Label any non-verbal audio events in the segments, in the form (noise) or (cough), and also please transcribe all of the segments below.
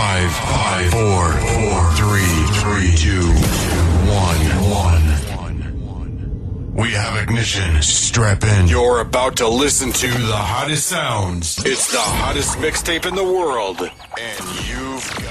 Five, five, four, four, three, three, two, one, one. We have ignition. Strap in. You're about to listen to the hottest sounds. It's the hottest mixtape in the world, and you've got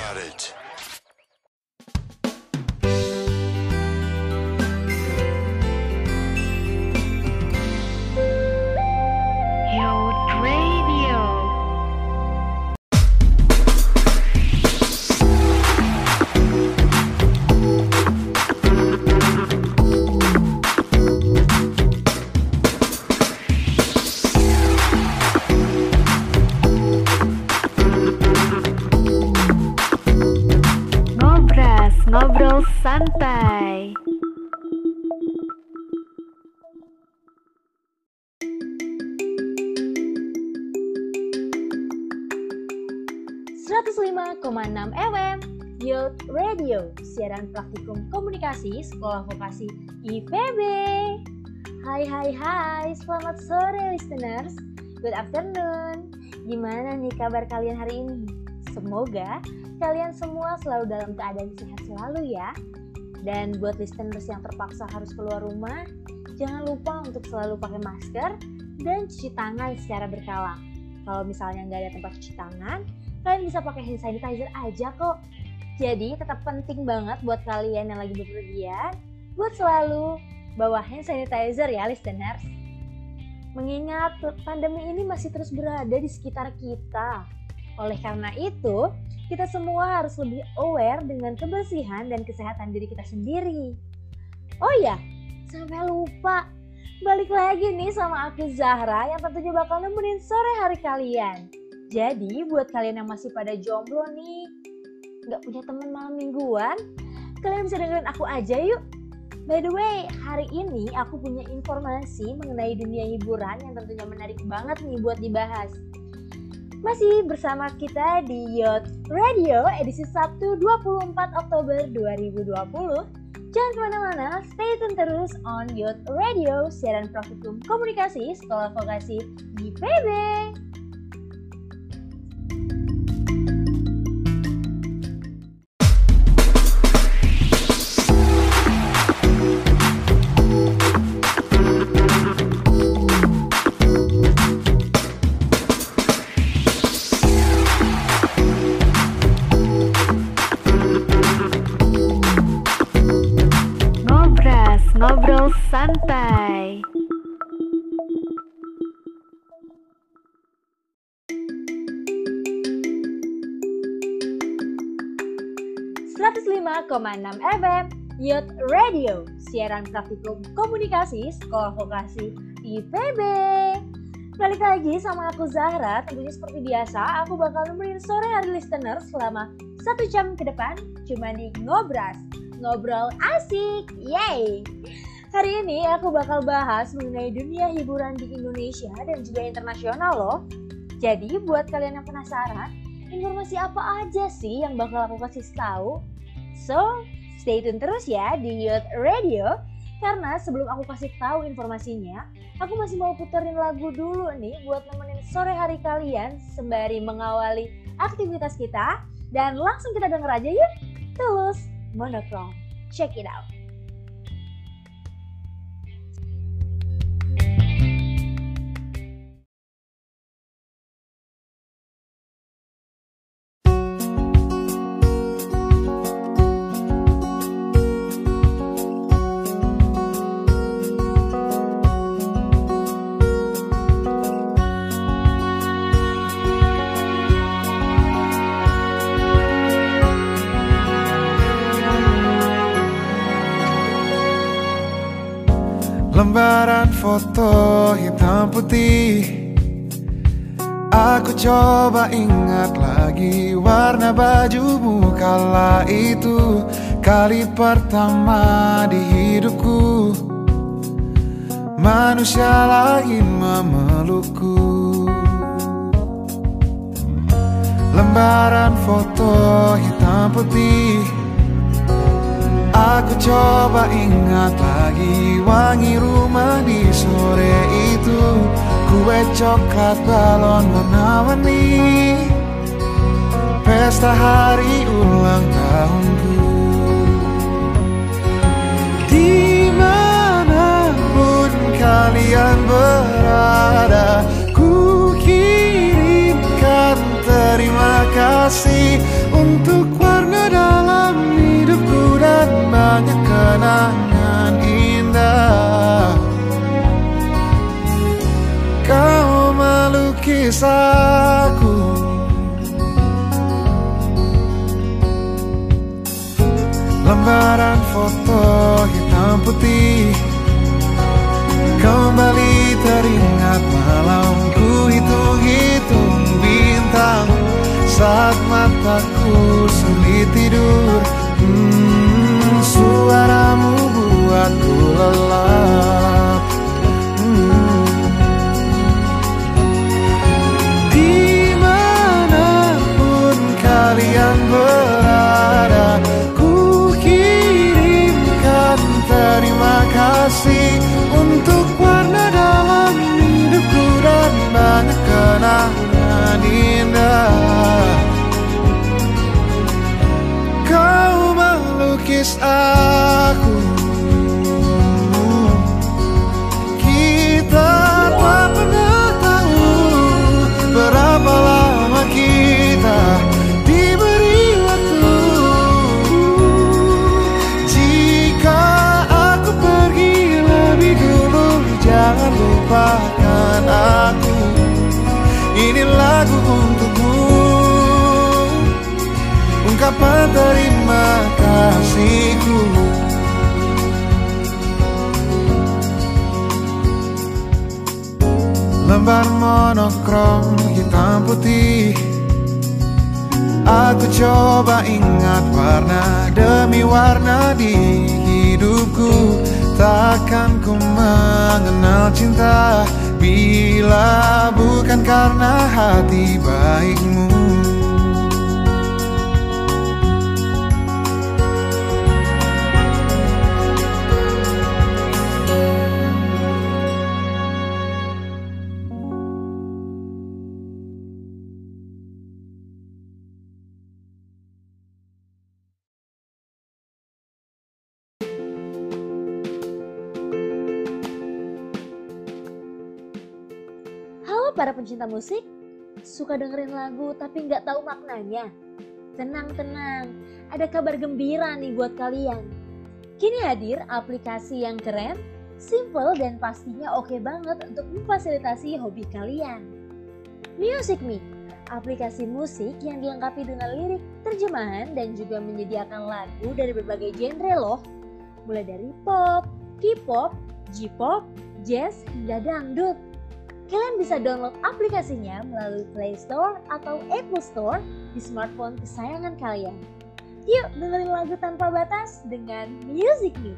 siaran praktikum komunikasi Sekolah Vokasi IPB. Hai hai hai, selamat sore listeners. Good afternoon. Gimana nih kabar kalian hari ini? Semoga kalian semua selalu dalam keadaan sehat selalu ya. Dan buat listeners yang terpaksa harus keluar rumah, jangan lupa untuk selalu pakai masker dan cuci tangan secara berkala. Kalau misalnya nggak ada tempat cuci tangan, kalian bisa pakai hand sanitizer aja kok. Jadi tetap penting banget buat kalian yang lagi bepergian, buat selalu bawa hand sanitizer ya listeners. Mengingat pandemi ini masih terus berada di sekitar kita. Oleh karena itu, kita semua harus lebih aware dengan kebersihan dan kesehatan diri kita sendiri. Oh ya, sampai lupa. Balik lagi nih sama aku Zahra yang tentunya bakal nemenin sore hari kalian. Jadi buat kalian yang masih pada jomblo nih, nggak punya teman malam mingguan, kalian bisa dengerin aku aja yuk. By the way, hari ini aku punya informasi mengenai dunia hiburan yang tentunya menarik banget nih buat dibahas. Masih bersama kita di Yacht Radio edisi Sabtu 24 Oktober 2020. Jangan ke mana-mana, stay tune terus on Yacht Radio, siaran praktikum komunikasi Sekolah Vokasi IPB. Ngobras, santai. enam FM Youth Radio, siaran praktikum komunikasi Sekolah Vokasi IPB. Balik lagi sama aku Zahra, tentunya seperti biasa aku bakal nemenin sore hari listener selama satu jam ke depan cuma di Ngobras, ngobrol asik, yay! Hari ini aku bakal bahas mengenai dunia hiburan di Indonesia dan juga internasional loh. Jadi buat kalian yang penasaran, informasi apa aja sih yang bakal aku kasih tahu? So, stay tune terus ya di Youth Radio karena sebelum aku kasih tahu informasinya, aku masih mau puterin lagu dulu nih buat nemenin sore hari kalian sembari mengawali aktivitas kita dan langsung kita denger aja yuk. Tulus Monochrome. Check it out. Foto hitam putih. Aku coba ingat lagi warna bajumu kala itu. Kali pertama di hidupku. Manusia lain memelukku. Lembaran foto hitam putih Aku coba ingat lagi wangi rumah di sore itu. Kue coklat balon warna-warni pesta hari ulang tahunku. Di mana pun kalian berada Ku kirimkan terima kasih Untuk dan banyak kenangan indah Kau melukis aku Lembaran foto hitam putih Kembali teringat malamku hitung-hitung bintang. Saat mataku sulit tidur hmm, Suaramu buatku lelap Terima kasihku. Lembar monokrom hitam putih. Aku coba ingat warna demi warna di hidupku. Takkan ku mengenal cinta Bila bukan karena hati baikmu para pencinta musik, suka dengerin lagu tapi nggak tahu maknanya? Tenang-tenang, ada kabar gembira nih buat kalian. Kini hadir aplikasi yang keren, simple dan pastinya oke banget untuk memfasilitasi hobi kalian. Music Me, aplikasi musik yang dilengkapi dengan lirik, terjemahan, dan juga menyediakan lagu dari berbagai genre loh. Mulai dari pop, K-pop, J-pop, jazz, hingga dangdut. Kalian bisa download aplikasinya melalui Play Store atau Apple Store di smartphone kesayangan kalian. Yuk dengerin lagu tanpa batas dengan Music Me.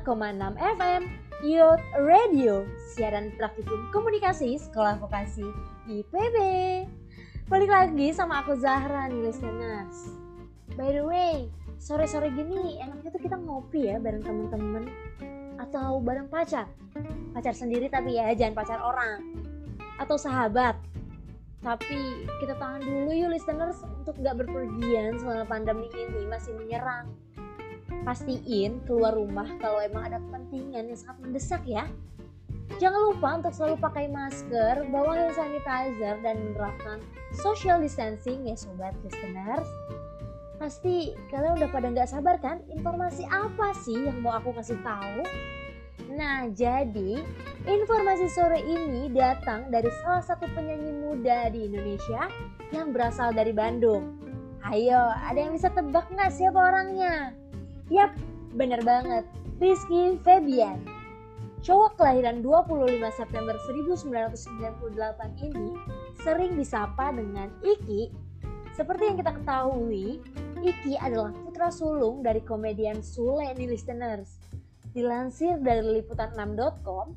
105,6 FM Youth Radio, siaran praktikum komunikasi sekolah vokasi IPB. Balik lagi sama aku Zahra nih listeners. By the way, sore-sore gini enaknya tuh kita ngopi ya bareng temen-temen atau bareng pacar. Pacar sendiri tapi ya jangan pacar orang atau sahabat. Tapi kita tahan dulu yuk listeners untuk gak berpergian selama pandemi ini masih menyerang Pastiin keluar rumah kalau emang ada kepentingan yang sangat mendesak ya. Jangan lupa untuk selalu pakai masker, bawa hand sanitizer, dan menerapkan social distancing ya sobat listeners. Pasti kalian udah pada nggak sabar kan informasi apa sih yang mau aku kasih tahu? Nah jadi informasi sore ini datang dari salah satu penyanyi muda di Indonesia yang berasal dari Bandung. Ayo, ada yang bisa tebak nggak siapa orangnya? Yap, bener banget. Rizky Febian. Cowok kelahiran 25 September 1998 ini sering disapa dengan Iki. Seperti yang kita ketahui, Iki adalah putra sulung dari komedian Sule di Listeners. Dilansir dari liputan6.com,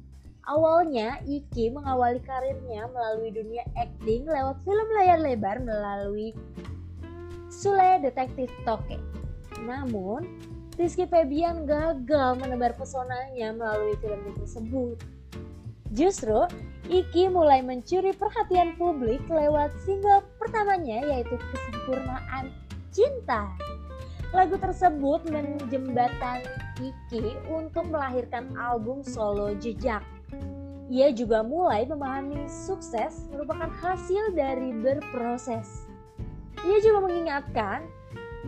awalnya Iki mengawali karirnya melalui dunia acting lewat film layar lebar melalui Sule Detektif Toke. Namun, Rizky Febian gagal menebar pesonanya melalui film tersebut. Justru, Iki mulai mencuri perhatian publik lewat single pertamanya yaitu Kesempurnaan Cinta. Lagu tersebut menjembatani Iki untuk melahirkan album solo Jejak. Ia juga mulai memahami sukses merupakan hasil dari berproses. Ia juga mengingatkan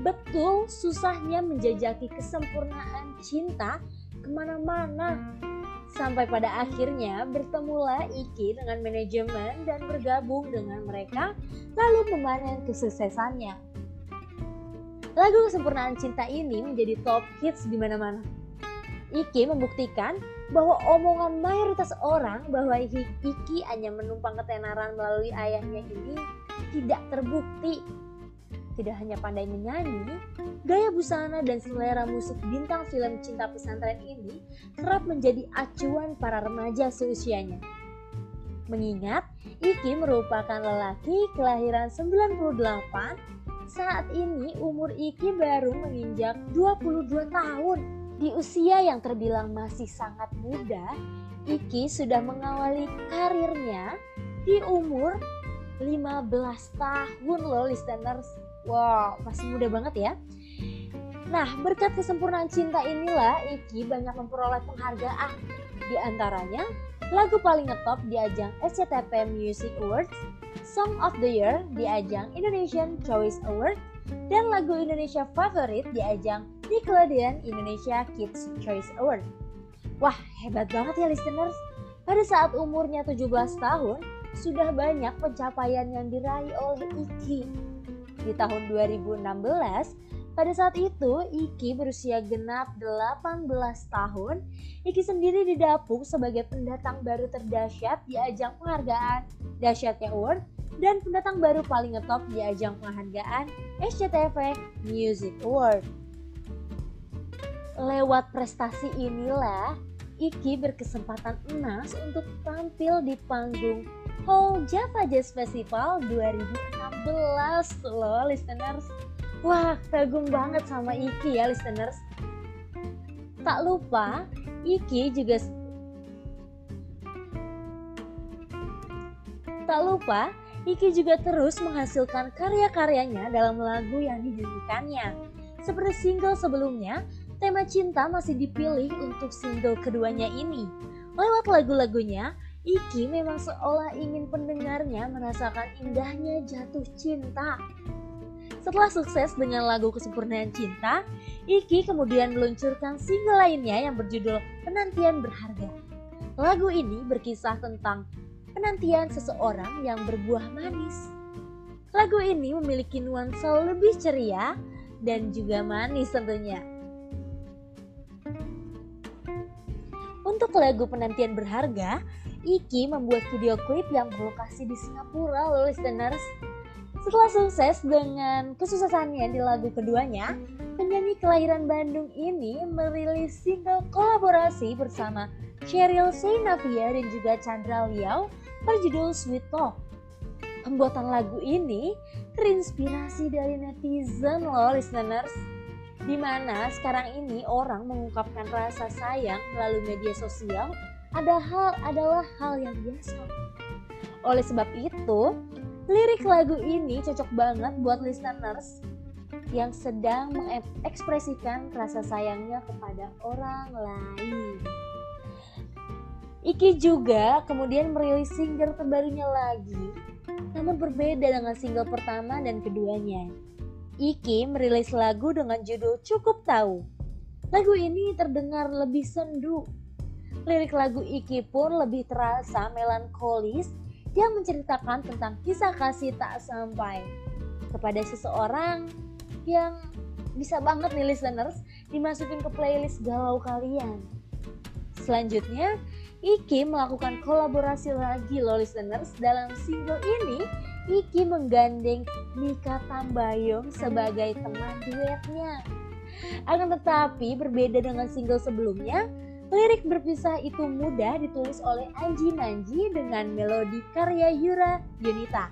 betul susahnya menjajaki kesempurnaan cinta ke mana-mana. Sampai pada akhirnya bertemulah Iki dengan manajemen dan bergabung dengan mereka lalu memanen kesuksesannya. Lagu Kesempurnaan Cinta ini menjadi top hits di mana-mana. Iki membuktikan bahwa omongan mayoritas orang bahwa Iki hanya menumpang ketenaran melalui ayahnya ini tidak terbukti tidak hanya pandai menyanyi, gaya busana dan selera musik bintang film cinta pesantren ini kerap menjadi acuan para remaja seusianya. Mengingat Iki merupakan lelaki kelahiran 98, saat ini umur Iki baru menginjak 22 tahun. Di usia yang terbilang masih sangat muda, Iki sudah mengawali karirnya di umur 15 tahun loh listeners Wow, masih muda banget ya. Nah, berkat kesempurnaan cinta inilah Iki banyak memperoleh penghargaan. Di antaranya, lagu paling ngetop di ajang SCTV Music Awards, Song of the Year di ajang Indonesian Choice Award, dan lagu Indonesia favorit di ajang Nickelodeon Indonesia Kids Choice Award. Wah, hebat banget ya listeners. Pada saat umurnya 17 tahun, sudah banyak pencapaian yang diraih oleh Iki di tahun 2016, pada saat itu Iki berusia genap 18 tahun. Iki sendiri didapuk sebagai pendatang baru terdahsyat di ajang penghargaan Dahsyatnya Award dan pendatang baru paling ngetop di ajang penghargaan SCTV Music Award. Lewat prestasi inilah Iki berkesempatan emas untuk tampil di panggung Hall Java Jazz Festival 2016 loh listeners. Wah kagum banget sama Iki ya listeners. Tak lupa Iki juga Tak lupa, Iki juga terus menghasilkan karya-karyanya dalam lagu yang dinyanyikannya. Seperti single sebelumnya, tema cinta masih dipilih untuk single keduanya ini. Lewat lagu-lagunya, Iki memang seolah ingin pendengarnya merasakan indahnya jatuh cinta. Setelah sukses dengan lagu Kesempurnaan Cinta, Iki kemudian meluncurkan single lainnya yang berjudul Penantian Berharga. Lagu ini berkisah tentang penantian seseorang yang berbuah manis. Lagu ini memiliki nuansa lebih ceria dan juga manis tentunya. Untuk lagu Penantian Berharga, Iki membuat video klip yang berlokasi di Singapura loh listeners. Setelah sukses dengan kesuksesannya di lagu keduanya, penyanyi kelahiran Bandung ini merilis single kolaborasi bersama Cheryl Seinavia dan juga Chandra Liao berjudul Sweet Talk. Pembuatan lagu ini terinspirasi dari netizen loh listeners di mana sekarang ini orang mengungkapkan rasa sayang melalui media sosial ada hal adalah hal yang biasa. Oleh sebab itu, lirik lagu ini cocok banget buat listeners yang sedang mengekspresikan rasa sayangnya kepada orang lain. Iki juga kemudian merilis single terbarunya lagi, namun berbeda dengan single pertama dan keduanya. Iki merilis lagu dengan judul Cukup Tahu. Lagu ini terdengar lebih sendu. Lirik lagu Iki pun lebih terasa melankolis yang menceritakan tentang kisah kasih tak sampai kepada seseorang yang bisa banget nih listeners dimasukin ke playlist galau kalian. Selanjutnya, Iki melakukan kolaborasi lagi loh listeners dalam single ini Iki menggandeng Mika Tambayong sebagai teman duetnya. Akan tetapi berbeda dengan single sebelumnya, lirik berpisah itu mudah ditulis oleh Anji Nanji dengan melodi karya Yura Yunita.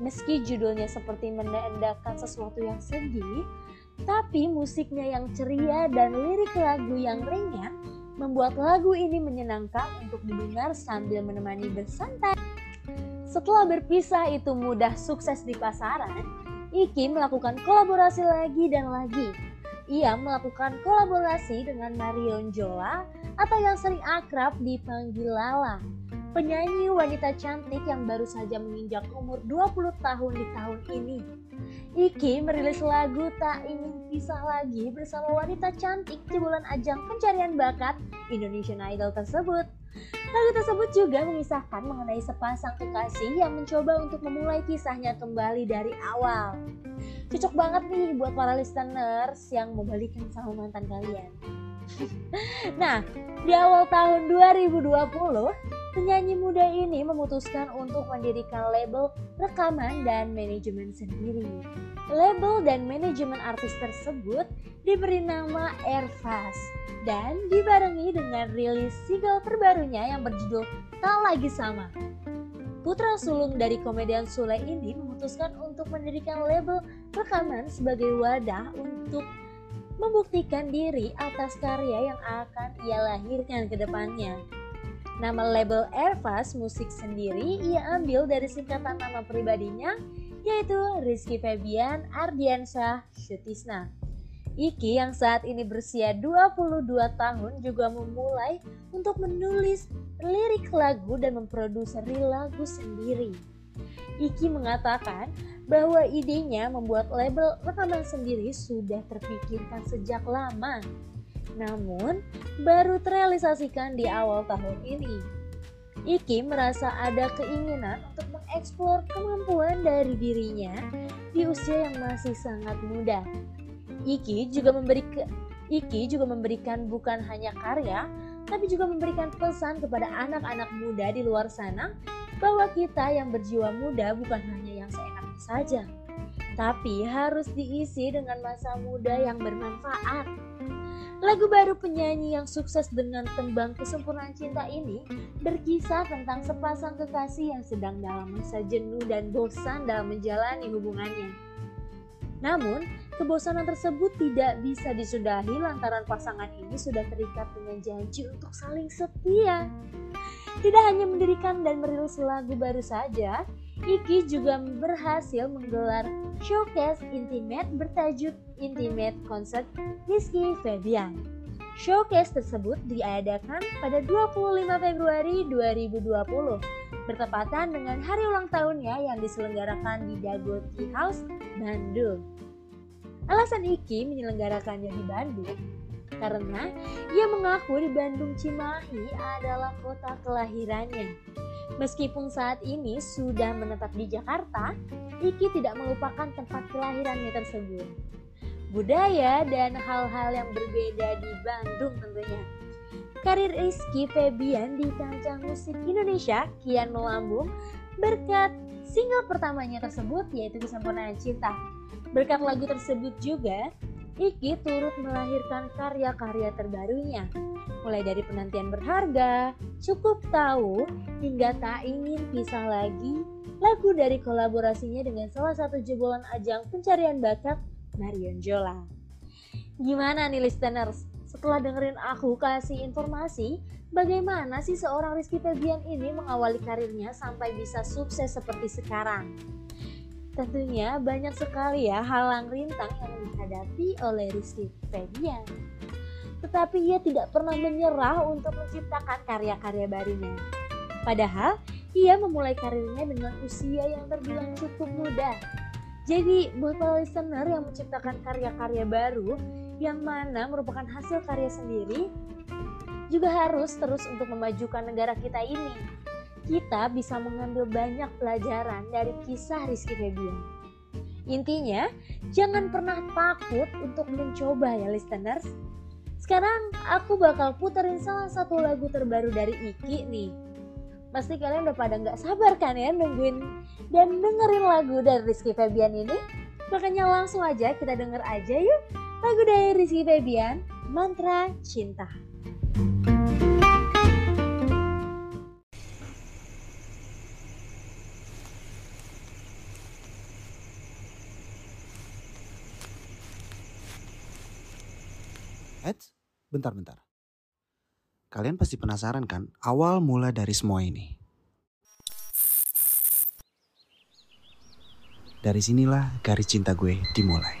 Meski judulnya seperti menandakan sesuatu yang sedih, tapi musiknya yang ceria dan lirik lagu yang ringan membuat lagu ini menyenangkan untuk didengar sambil menemani bersantai. Setelah berpisah itu mudah sukses di pasaran, Iki melakukan kolaborasi lagi dan lagi. Ia melakukan kolaborasi dengan Marion Jola atau yang sering akrab dipanggil Lala. Penyanyi wanita cantik yang baru saja menginjak umur 20 tahun di tahun ini. Iki merilis lagu Tak Ingin Pisah Lagi bersama wanita cantik di bulan ajang pencarian bakat Indonesian Idol tersebut. Lagu tersebut juga mengisahkan mengenai sepasang kekasih yang mencoba untuk memulai kisahnya kembali dari awal. Cocok banget nih buat para listeners yang mau balikan sama mantan kalian. (laughs) nah, di awal tahun 2020, penyanyi muda ini memutuskan untuk mendirikan label rekaman dan manajemen sendiri. Label dan manajemen artis tersebut diberi nama Airfast dan dibarengi dengan rilis single terbarunya yang berjudul Tak Lagi Sama. Putra sulung dari komedian Sule ini memutuskan untuk mendirikan label rekaman sebagai wadah untuk membuktikan diri atas karya yang akan ia lahirkan ke depannya. Nama label Airfast Musik sendiri ia ambil dari singkatan nama pribadinya yaitu Rizky Febian Ardiansyah Sutisna. Iki yang saat ini berusia 22 tahun juga memulai untuk menulis lirik lagu dan memproduseri lagu sendiri. Iki mengatakan bahwa idenya membuat label rekaman sendiri sudah terpikirkan sejak lama namun baru terrealisasikan di awal tahun ini. Iki merasa ada keinginan untuk mengeksplor kemampuan dari dirinya di usia yang masih sangat muda. Iki juga memberi ke, Iki juga memberikan bukan hanya karya, tapi juga memberikan pesan kepada anak-anak muda di luar sana bahwa kita yang berjiwa muda bukan hanya yang seenaknya saja, tapi harus diisi dengan masa muda yang bermanfaat. Lagu baru penyanyi yang sukses dengan tembang kesempurnaan cinta ini berkisah tentang sepasang kekasih yang sedang dalam masa jenuh dan bosan dalam menjalani hubungannya. Namun, kebosanan tersebut tidak bisa disudahi lantaran pasangan ini sudah terikat dengan janji untuk saling setia. Tidak hanya mendirikan dan merilis lagu baru saja, Iki juga berhasil menggelar showcase intimate bertajuk Intimate Concert Rizky Febian. Showcase tersebut diadakan pada 25 Februari 2020 bertepatan dengan hari ulang tahunnya yang diselenggarakan di Dago Tea House, Bandung. Alasan Iki menyelenggarakannya di Bandung karena ia mengaku di Bandung Cimahi adalah kota kelahirannya. Meskipun saat ini sudah menetap di Jakarta, Iki tidak melupakan tempat kelahirannya tersebut. Budaya dan hal-hal yang berbeda di Bandung tentunya. Karir Rizky Febian di kancah musik Indonesia kian melambung berkat single pertamanya tersebut yaitu Kesempurnaan Cinta. Berkat lagu tersebut juga, Iki turut melahirkan karya-karya terbarunya, mulai dari penantian berharga, cukup tahu, hingga tak ingin pisah lagi, lagu dari kolaborasinya dengan salah satu jebolan ajang pencarian bakat, Marion Jola. Gimana nih listeners? Setelah dengerin aku kasih informasi, bagaimana sih seorang Rizky Febian ini mengawali karirnya sampai bisa sukses seperti sekarang? Tentunya banyak sekali ya halang rintang yang dihadapi oleh Rizky Febian. Tetapi ia tidak pernah menyerah untuk menciptakan karya-karya barunya. Padahal ia memulai karirnya dengan usia yang terbilang cukup muda. Jadi buat para listener yang menciptakan karya-karya baru yang mana merupakan hasil karya sendiri juga harus terus untuk memajukan negara kita ini kita bisa mengambil banyak pelajaran dari kisah Rizky Febian. Intinya, jangan pernah takut untuk mencoba ya listeners. Sekarang aku bakal puterin salah satu lagu terbaru dari Iki nih. Pasti kalian udah pada nggak sabar kan ya nungguin dan dengerin lagu dari Rizky Febian ini? Makanya langsung aja kita denger aja yuk lagu dari Rizky Febian, Mantra Cinta. Eits, bentar-bentar. Kalian pasti penasaran kan awal mula dari semua ini? Dari sinilah garis cinta gue dimulai.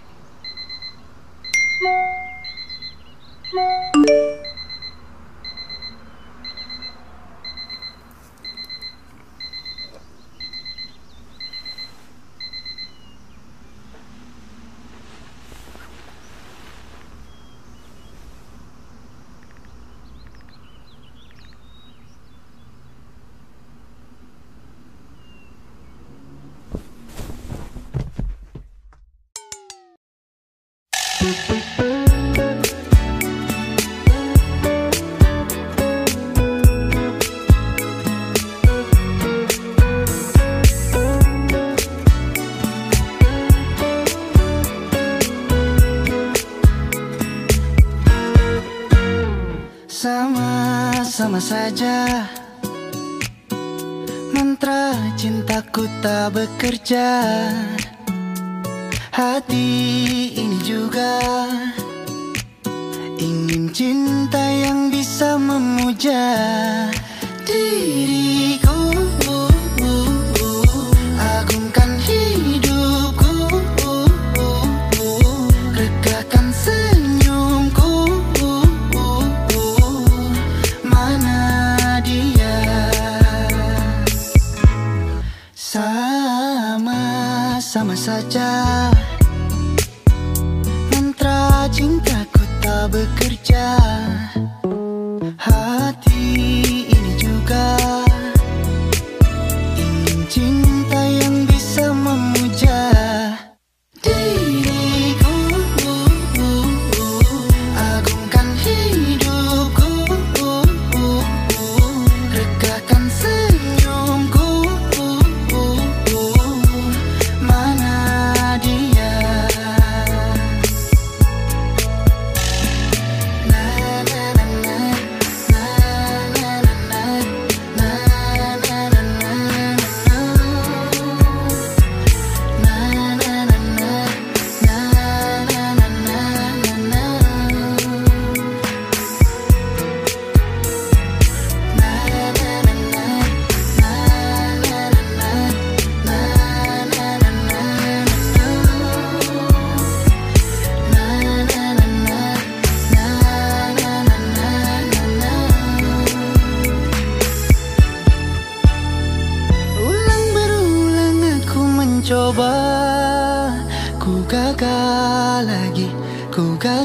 Sama-sama saja. Mantra cintaku tak bekerja. Hati ini juga Ingin cinta yang bisa memuja. Diriku saja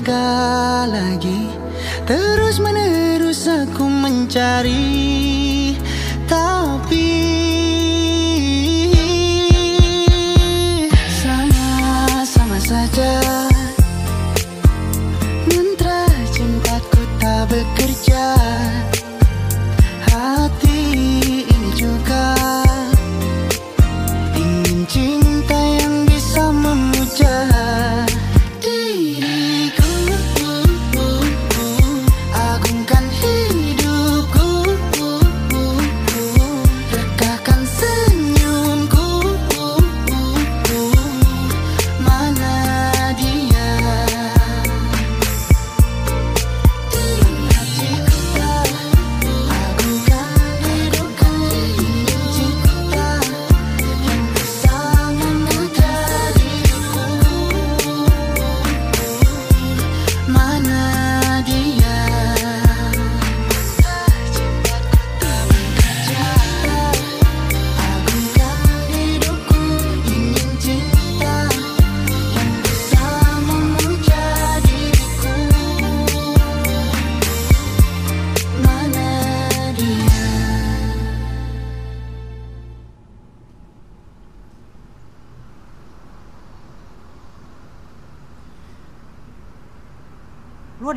gagal lagi. Terus menerus aku mencari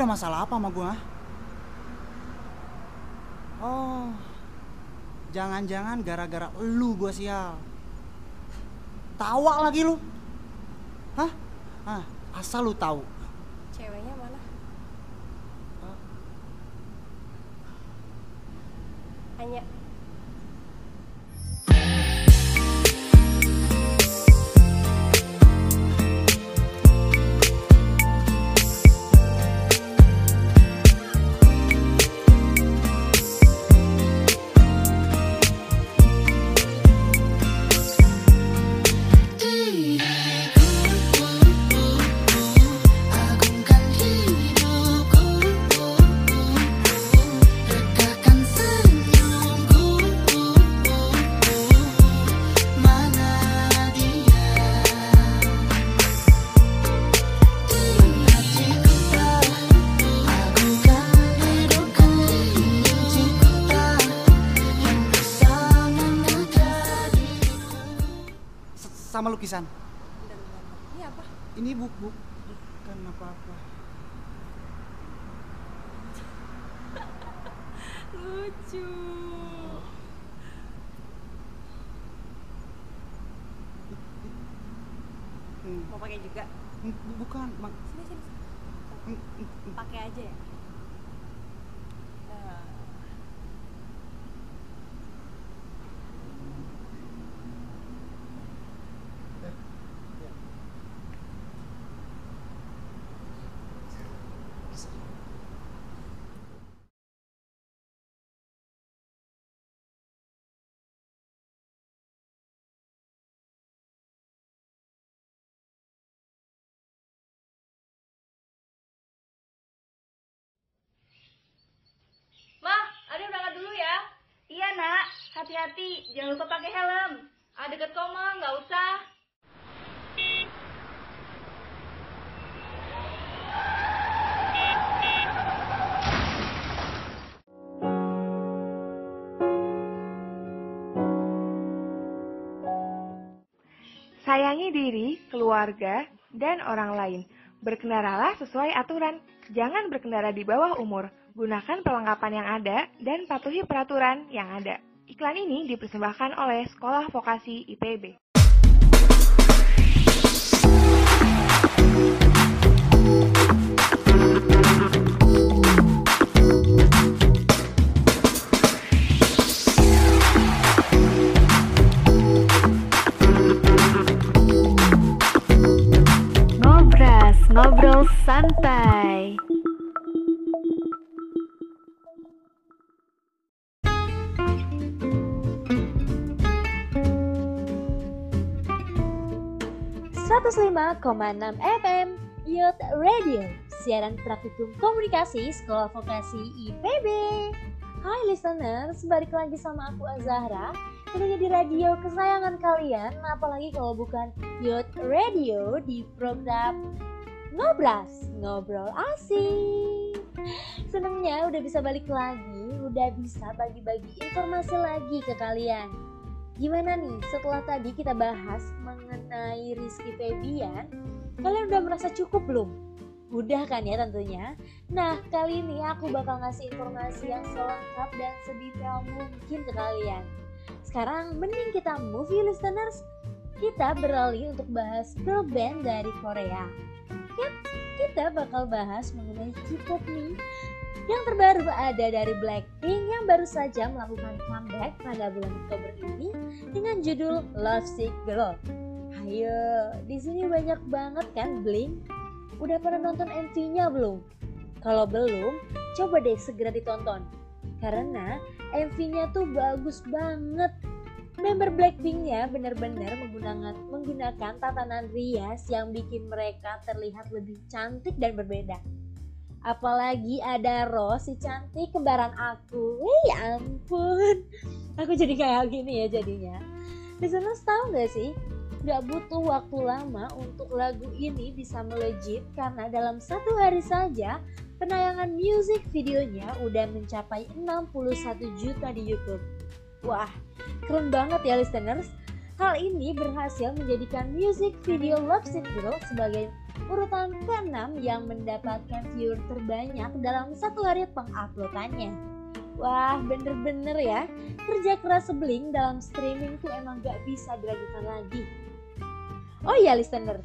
masalah apa sama gua? Oh, jangan-jangan gara-gara lu gua sial. Tawa lagi lu. Hah? Ah, asal lu tahu. Ceweknya mana? Hanya Agungkan sama lukisan. Ini apa? Ini buk buk bukan apa-apa. Lucu. Hmm, Mau pakai juga? hmm, bukan. Sini sini. sini. Hmm. Pakai aja ya. Nah, Mah, Ade berangkat dulu ya. Iya nak, hati-hati, jangan lupa pakai helm. Ada deket koma, nggak usah. Sayangi diri, keluarga, dan orang lain. Berkendaralah sesuai aturan. Jangan berkendara di bawah umur. Gunakan perlengkapan yang ada dan patuhi peraturan yang ada. Iklan ini dipersembahkan oleh Sekolah Vokasi IPB. Ngobrol santai. Enam FM Youth Radio Siaran praktikum komunikasi Sekolah Vokasi IPB Hai listeners, balik lagi sama aku Azahra. Tentunya di radio kesayangan kalian Apalagi kalau bukan Youth Radio di program Ngobras, ngobrol asik. Senengnya udah bisa balik lagi Udah bisa bagi-bagi informasi lagi ke kalian Gimana nih setelah tadi kita bahas mengenai Rizky Febian Kalian udah merasa cukup belum? Udah kan ya tentunya? Nah kali ini aku bakal ngasih informasi yang selengkap dan sedetail mungkin ke kalian. Sekarang mending kita you listeners. Kita beralih untuk bahas girl band dari Korea. Yap, kita bakal bahas mengenai K-pop nih. Yang terbaru ada dari Blackpink yang baru saja melakukan comeback pada bulan Oktober ini dengan judul Love Sick Girl. Ayo, di sini banyak banget kan Blink? Udah pada nonton MV-nya belum? Kalau belum, coba deh segera ditonton. Karena MV-nya tuh bagus banget. Member Blackpink-nya benar-benar menggunakan menggunakan tatanan rias yang bikin mereka terlihat lebih cantik dan berbeda. Apalagi ada Rose si cantik kembaran aku. Wih ya ampun. Aku jadi kayak gini ya jadinya. Listeners tahu gak sih? Gak butuh waktu lama untuk lagu ini bisa melejit karena dalam satu hari saja penayangan music videonya udah mencapai 61 juta di YouTube. Wah, keren banget ya listeners. Hal ini berhasil menjadikan music video Love Sick Girl sebagai urutan ke-6 yang mendapatkan viewer terbanyak dalam satu hari penguploadannya. Wah, bener-bener ya, kerja keras sebeling dalam streaming tuh emang gak bisa diragukan lagi. Oh iya listener,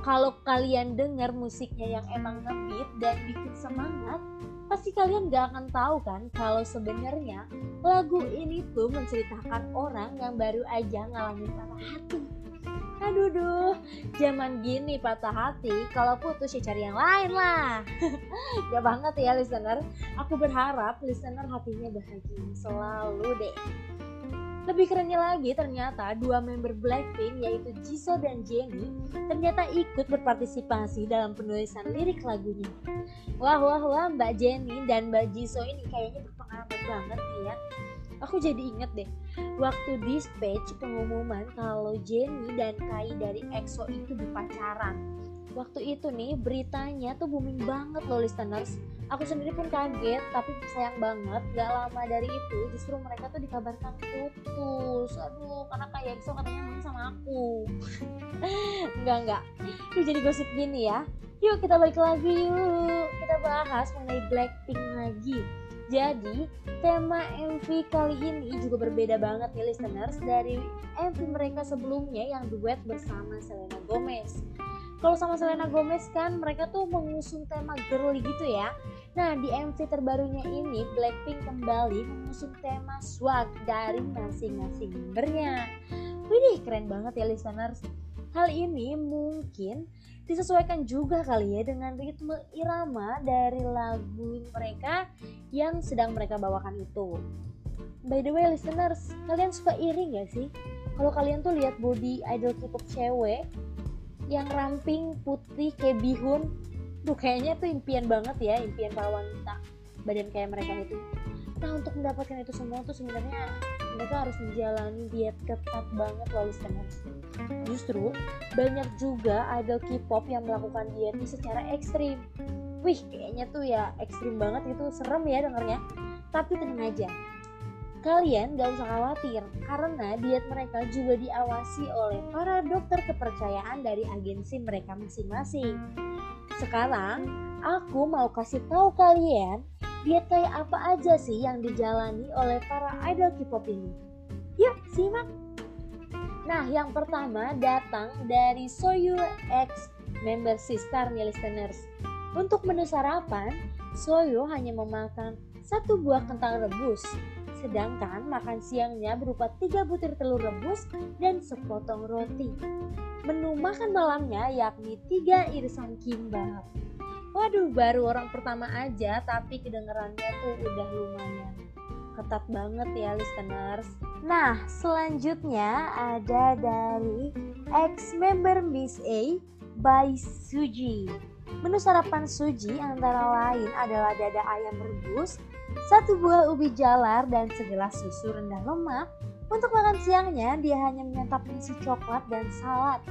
kalau kalian dengar musiknya yang emang ngebeat dan bikin semangat, pasti kalian gak akan tahu kan kalau sebenarnya lagu ini tuh menceritakan orang yang baru aja ngalamin patah hati. Aduh duh, zaman gini patah hati, kalau putus ya cari yang lain lah. (laughs) Gak banget ya listener, aku berharap listener hatinya bahagia selalu deh. Lebih kerennya lagi ternyata dua member Blackpink yaitu Jisoo dan Jennie ternyata ikut berpartisipasi dalam penulisan lirik lagunya. Wah wah wah Mbak Jennie dan Mbak Jisoo ini kayaknya berpengalaman banget nih ya. Aku jadi inget deh waktu dispatch pengumuman kalau Jennie dan Kai dari EXO itu berpacaran. Waktu itu nih beritanya tuh booming banget loh listeners Aku sendiri pun kaget, tapi sayang banget gak lama dari itu justru mereka tuh dikabarkan putus. Aduh, karena kayak EXO katanya main sama aku. (laughs) enggak enggak. Yuk jadi gosip gini ya. Yuk kita balik lagi yuk. Kita bahas mengenai Blackpink lagi. Jadi, tema MV kali ini juga berbeda banget nih listeners dari MV mereka sebelumnya yang duet bersama Selena Gomez kalau sama Selena Gomez kan mereka tuh mengusung tema girly gitu ya nah di MV terbarunya ini Blackpink kembali mengusung tema swag dari masing-masing membernya Wih keren banget ya listeners Hal ini mungkin disesuaikan juga kali ya dengan ritme irama dari lagu mereka yang sedang mereka bawakan itu. By the way listeners, kalian suka iri gak sih? Kalau kalian tuh lihat body idol K-pop cewek yang ramping putih kayak bihun. Tuh kayaknya tuh impian banget ya impian para wanita. Badan kayak mereka itu. Nah untuk mendapatkan itu semua tuh sebenarnya mereka harus menjalani diet ketat banget loh listeners justru banyak juga idol K-pop yang melakukan diet ini secara ekstrim. Wih kayaknya tuh ya ekstrim banget itu serem ya dengernya. Tapi tenang aja Kalian gak usah khawatir karena diet mereka juga diawasi oleh para dokter kepercayaan dari agensi mereka masing-masing. Sekarang aku mau kasih tahu kalian diet kayak apa aja sih yang dijalani oleh para idol K-pop ini. Yuk simak. Nah yang pertama datang dari Soyu X member sister nih listeners. Untuk menu sarapan, Soyu hanya memakan satu buah kentang rebus, Sedangkan makan siangnya berupa tiga butir telur rebus dan sepotong roti. Menu makan malamnya yakni tiga irisan kimbap. Waduh, baru orang pertama aja tapi kedengerannya tuh udah lumayan ketat banget ya listeners. Nah, selanjutnya ada dari ex-member Miss A by Suji. Menu sarapan Suji antara lain adalah dada ayam rebus, satu buah ubi jalar, dan segelas susu rendah lemak. Untuk makan siangnya, dia hanya menyantap nasi coklat dan salad.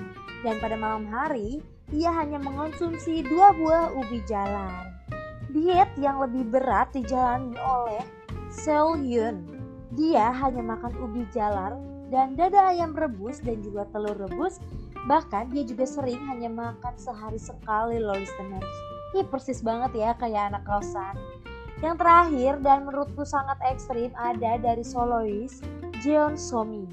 Dan pada malam hari, ia hanya mengonsumsi dua buah ubi jalar. Diet yang lebih berat dijalani oleh Seo Yun. Dia hanya makan ubi jalar dan dada ayam rebus dan juga telur rebus. Bahkan dia juga sering hanya makan sehari sekali loh listeners. Ini persis banget ya kayak anak kosan. Yang terakhir dan menurutku sangat ekstrim ada dari solois Jeon Somi.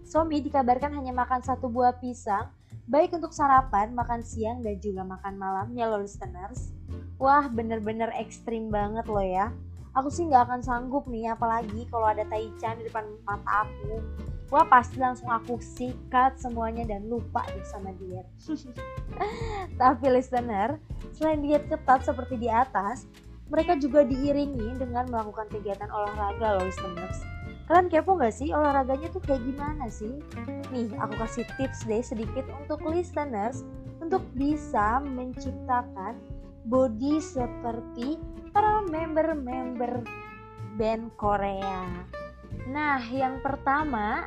Somi dikabarkan hanya makan satu buah pisang, baik untuk sarapan, makan siang, dan juga makan malamnya loh listeners. Wah bener-bener ekstrim banget loh ya. Aku sih nggak akan sanggup nih, apalagi kalau ada Taichan di depan mata aku. Wah pasti langsung aku sikat semuanya dan lupa deh sama diet. (laughs) Tapi listener, selain diet ketat seperti di atas, mereka juga diiringi dengan melakukan kegiatan olahraga loh listeners. Kalian kepo gak sih olahraganya tuh kayak gimana sih? Nih aku kasih tips deh sedikit untuk listeners untuk bisa menciptakan body seperti para member-member band Korea. Nah yang pertama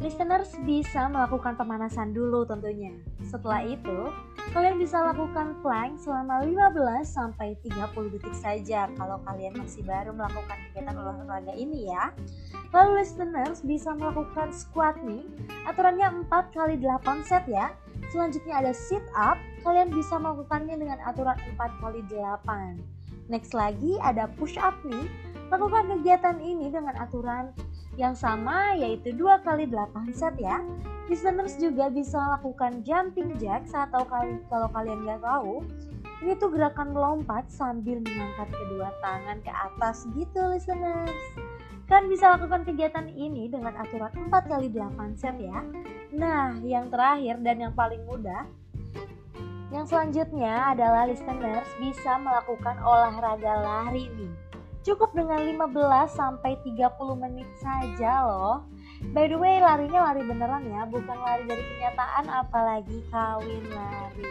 listeners bisa melakukan pemanasan dulu tentunya. Setelah itu, kalian bisa lakukan plank selama 15 sampai 30 detik saja kalau kalian masih baru melakukan kegiatan olahraga ini ya. Lalu listeners bisa melakukan squat nih. Aturannya 4 kali 8 set ya. Selanjutnya ada sit up. Kalian bisa melakukannya dengan aturan 4 kali 8. Next lagi ada push up nih. Lakukan kegiatan ini dengan aturan yang sama yaitu 2 kali 8 set ya. Listeners juga bisa lakukan jumping jacks atau kali, kalau kalian nggak tahu, ini tuh gerakan melompat sambil mengangkat kedua tangan ke atas gitu listeners. Kan bisa lakukan kegiatan ini dengan aturan 4 kali 8 set ya. Nah, yang terakhir dan yang paling mudah, yang selanjutnya adalah listeners bisa melakukan olahraga lari nih. Cukup dengan 15 sampai 30 menit saja loh. By the way, larinya lari beneran ya, bukan lari dari kenyataan apalagi kawin lari.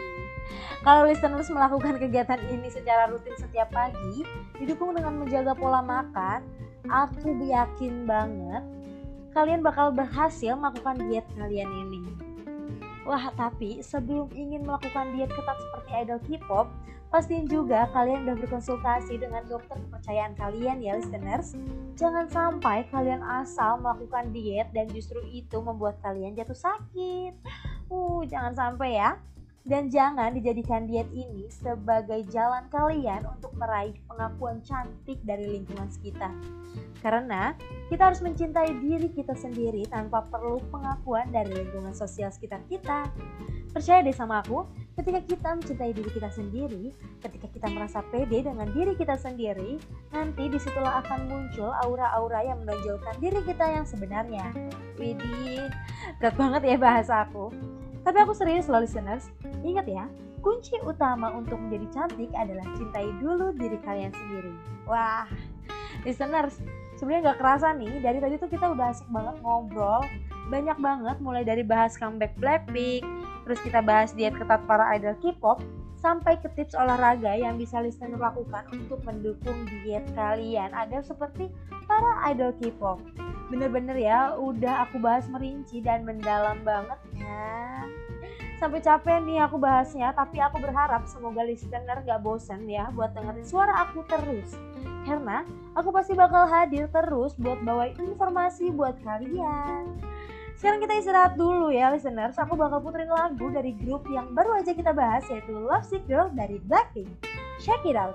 Kalau listeners melakukan kegiatan ini secara rutin setiap pagi, didukung dengan menjaga pola makan, aku yakin banget kalian bakal berhasil melakukan diet kalian ini. Wah, tapi sebelum ingin melakukan diet ketat seperti idol K-pop, pastiin juga kalian udah berkonsultasi dengan dokter kepercayaan kalian ya listeners. Jangan sampai kalian asal melakukan diet dan justru itu membuat kalian jatuh sakit. Uh, jangan sampai ya. Dan jangan dijadikan diet ini sebagai jalan kalian untuk meraih pengakuan cantik dari lingkungan sekitar. Karena kita harus mencintai diri kita sendiri tanpa perlu pengakuan dari lingkungan sosial sekitar kita. Percaya deh sama aku, ketika kita mencintai diri kita sendiri, ketika kita merasa pede dengan diri kita sendiri, nanti di situlah akan muncul aura-aura yang menonjolkan diri kita yang sebenarnya. Widih, berat banget ya bahasa aku. Tapi aku serius loh listeners, ingat ya, kunci utama untuk menjadi cantik adalah cintai dulu diri kalian sendiri. Wah, listeners, sebenarnya gak kerasa nih, dari tadi tuh kita udah asik banget ngobrol, banyak banget mulai dari bahas comeback Blackpink, terus kita bahas diet ketat para idol K-pop, sampai ke tips olahraga yang bisa listener lakukan untuk mendukung diet kalian agar seperti para idol K-pop. Bener-bener ya, udah aku bahas merinci dan mendalam banget ya. Sampai capek nih aku bahasnya, tapi aku berharap semoga listener gak bosen ya buat dengerin suara aku terus. Karena aku pasti bakal hadir terus buat bawa informasi buat kalian. Sekarang kita istirahat dulu ya listeners. Aku bakal puterin lagu dari grup yang baru aja kita bahas yaitu Love Sick Girl dari Blackpink. Check it out.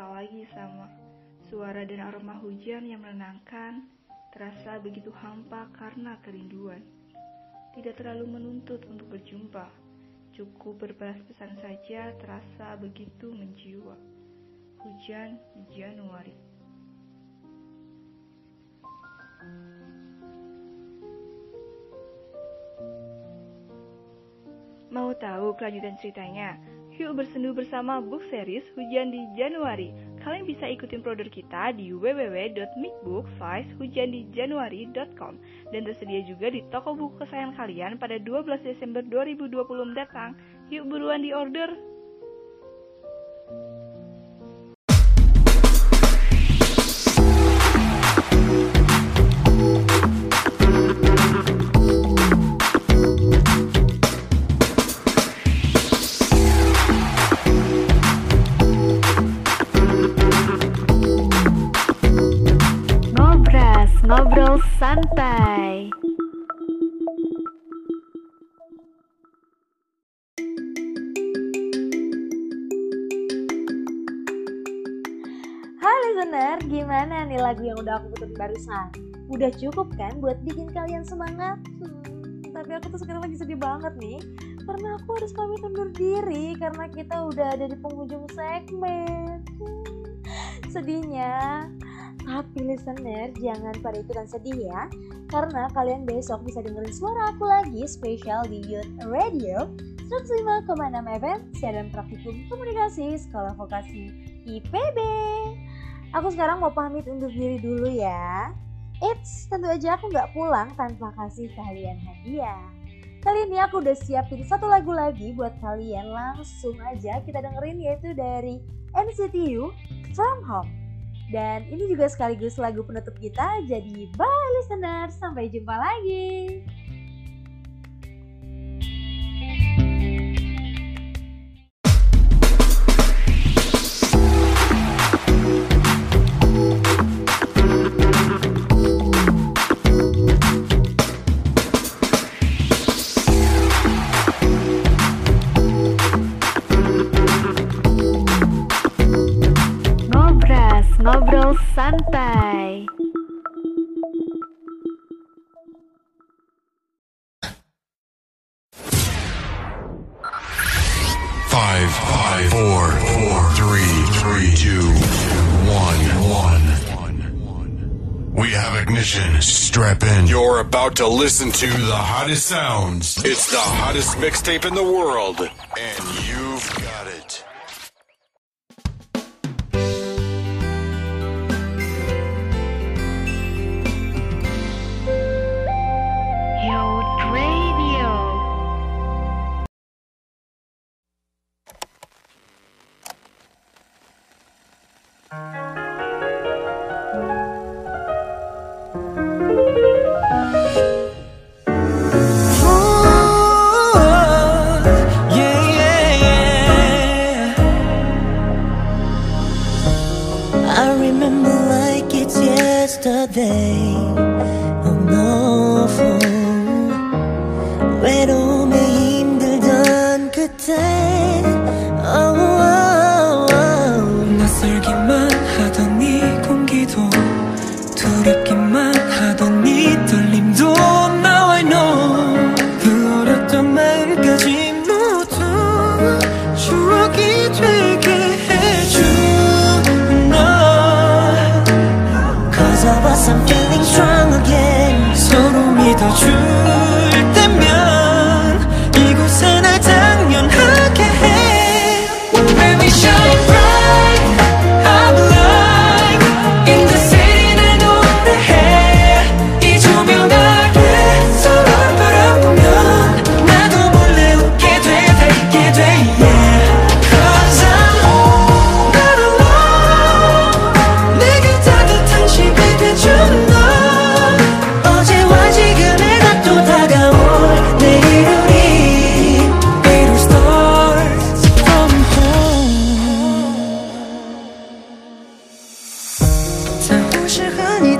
Tak lagi sama. Suara dan aroma hujan yang menenangkan terasa begitu hampa karena kerinduan. Tidak terlalu menuntut untuk berjumpa, cukup berbalas pesan saja terasa begitu menjiwa. Hujan Januari. Mau tahu kelanjutan ceritanya? Yuk bersendu bersama book series Hujan di Januari. Kalian bisa ikutin produk kita di www.mikbook5hujandijanuari.com dan tersedia juga di toko buku kesayangan kalian pada 12 Desember 2020 mendatang. Yuk buruan di order. Gimana nih lagu yang udah aku putar barusan? Udah cukup kan buat bikin kalian semangat? Hmm, tapi aku tuh sekarang lagi sedih banget nih. Karena aku harus pamit undur diri Karena kita udah ada di penghujung segmen. Hmm, Sedihnya. Tapi listener, jangan pada ikutan sedih ya. Karena kalian besok bisa dengerin suara aku lagi Spesial di Youth Radio 105,6 FM Siaran Praktikum Komunikasi Sekolah Vokasi IPB Aku sekarang mau pamit undur diri dulu ya. Eits, tentu aja aku nggak pulang tanpa kasih kalian hadiah. Kali ini aku udah siapin satu lagu lagi buat kalian. Langsung aja kita dengerin yaitu dari NCT U, From Home. Dan ini juga sekaligus lagu penutup kita. Jadi bye listener, sampai jumpa lagi. Ignition. Strap in. You're about to listen to the hottest sounds. It's the hottest mixtape in the world, and you've got it.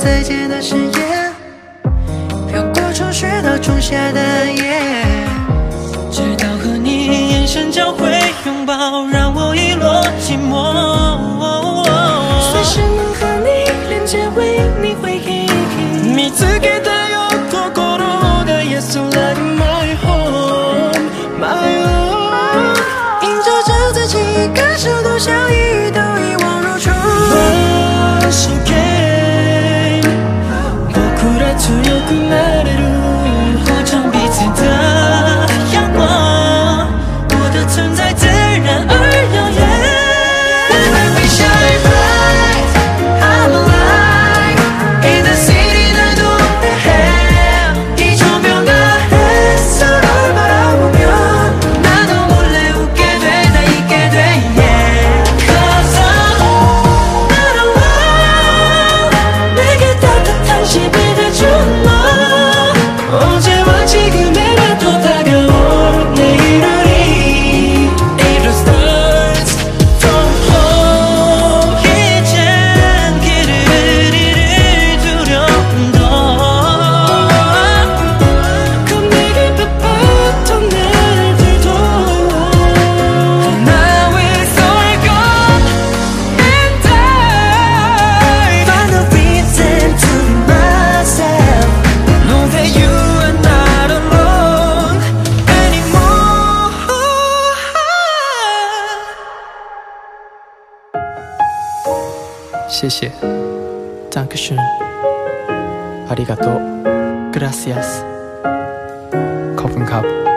再见的誓言飘过初雪到仲夏的谢谢 Dankeschön ありがとう Gracias コップンカップ Thank you